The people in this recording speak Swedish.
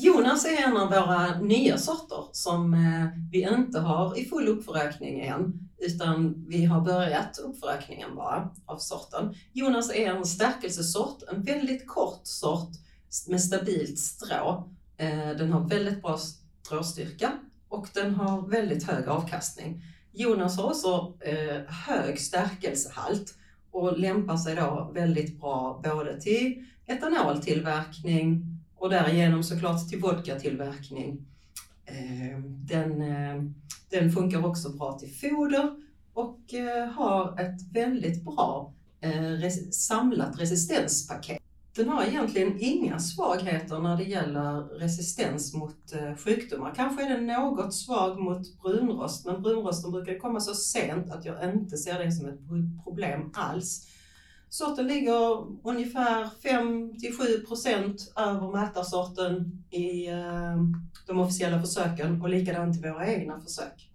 Jonas är en av våra nya sorter som eh, vi inte har i full uppförökning än, utan vi har börjat uppförökningen bara av sorten. Jonas är en stärkelsesort, en väldigt kort sort med stabilt strå. Eh, den har väldigt bra stråstyrka och den har väldigt hög avkastning. Jonas har också eh, hög stärkelsehalt och lämpar sig då väldigt bra både till etanoltillverkning och därigenom såklart till vodkatillverkning. Eh, den, eh, den funkar också bra till foder och eh, har ett väldigt bra samlat resistenspaket. Den har egentligen inga svagheter när det gäller resistens mot sjukdomar. Kanske är den något svag mot brunrost, men brunrosten brukar komma så sent att jag inte ser det som ett problem alls. Sorten ligger ungefär 5-7 procent över mätarsorten i eh, de officiella försöken och likadant i våra egna försök.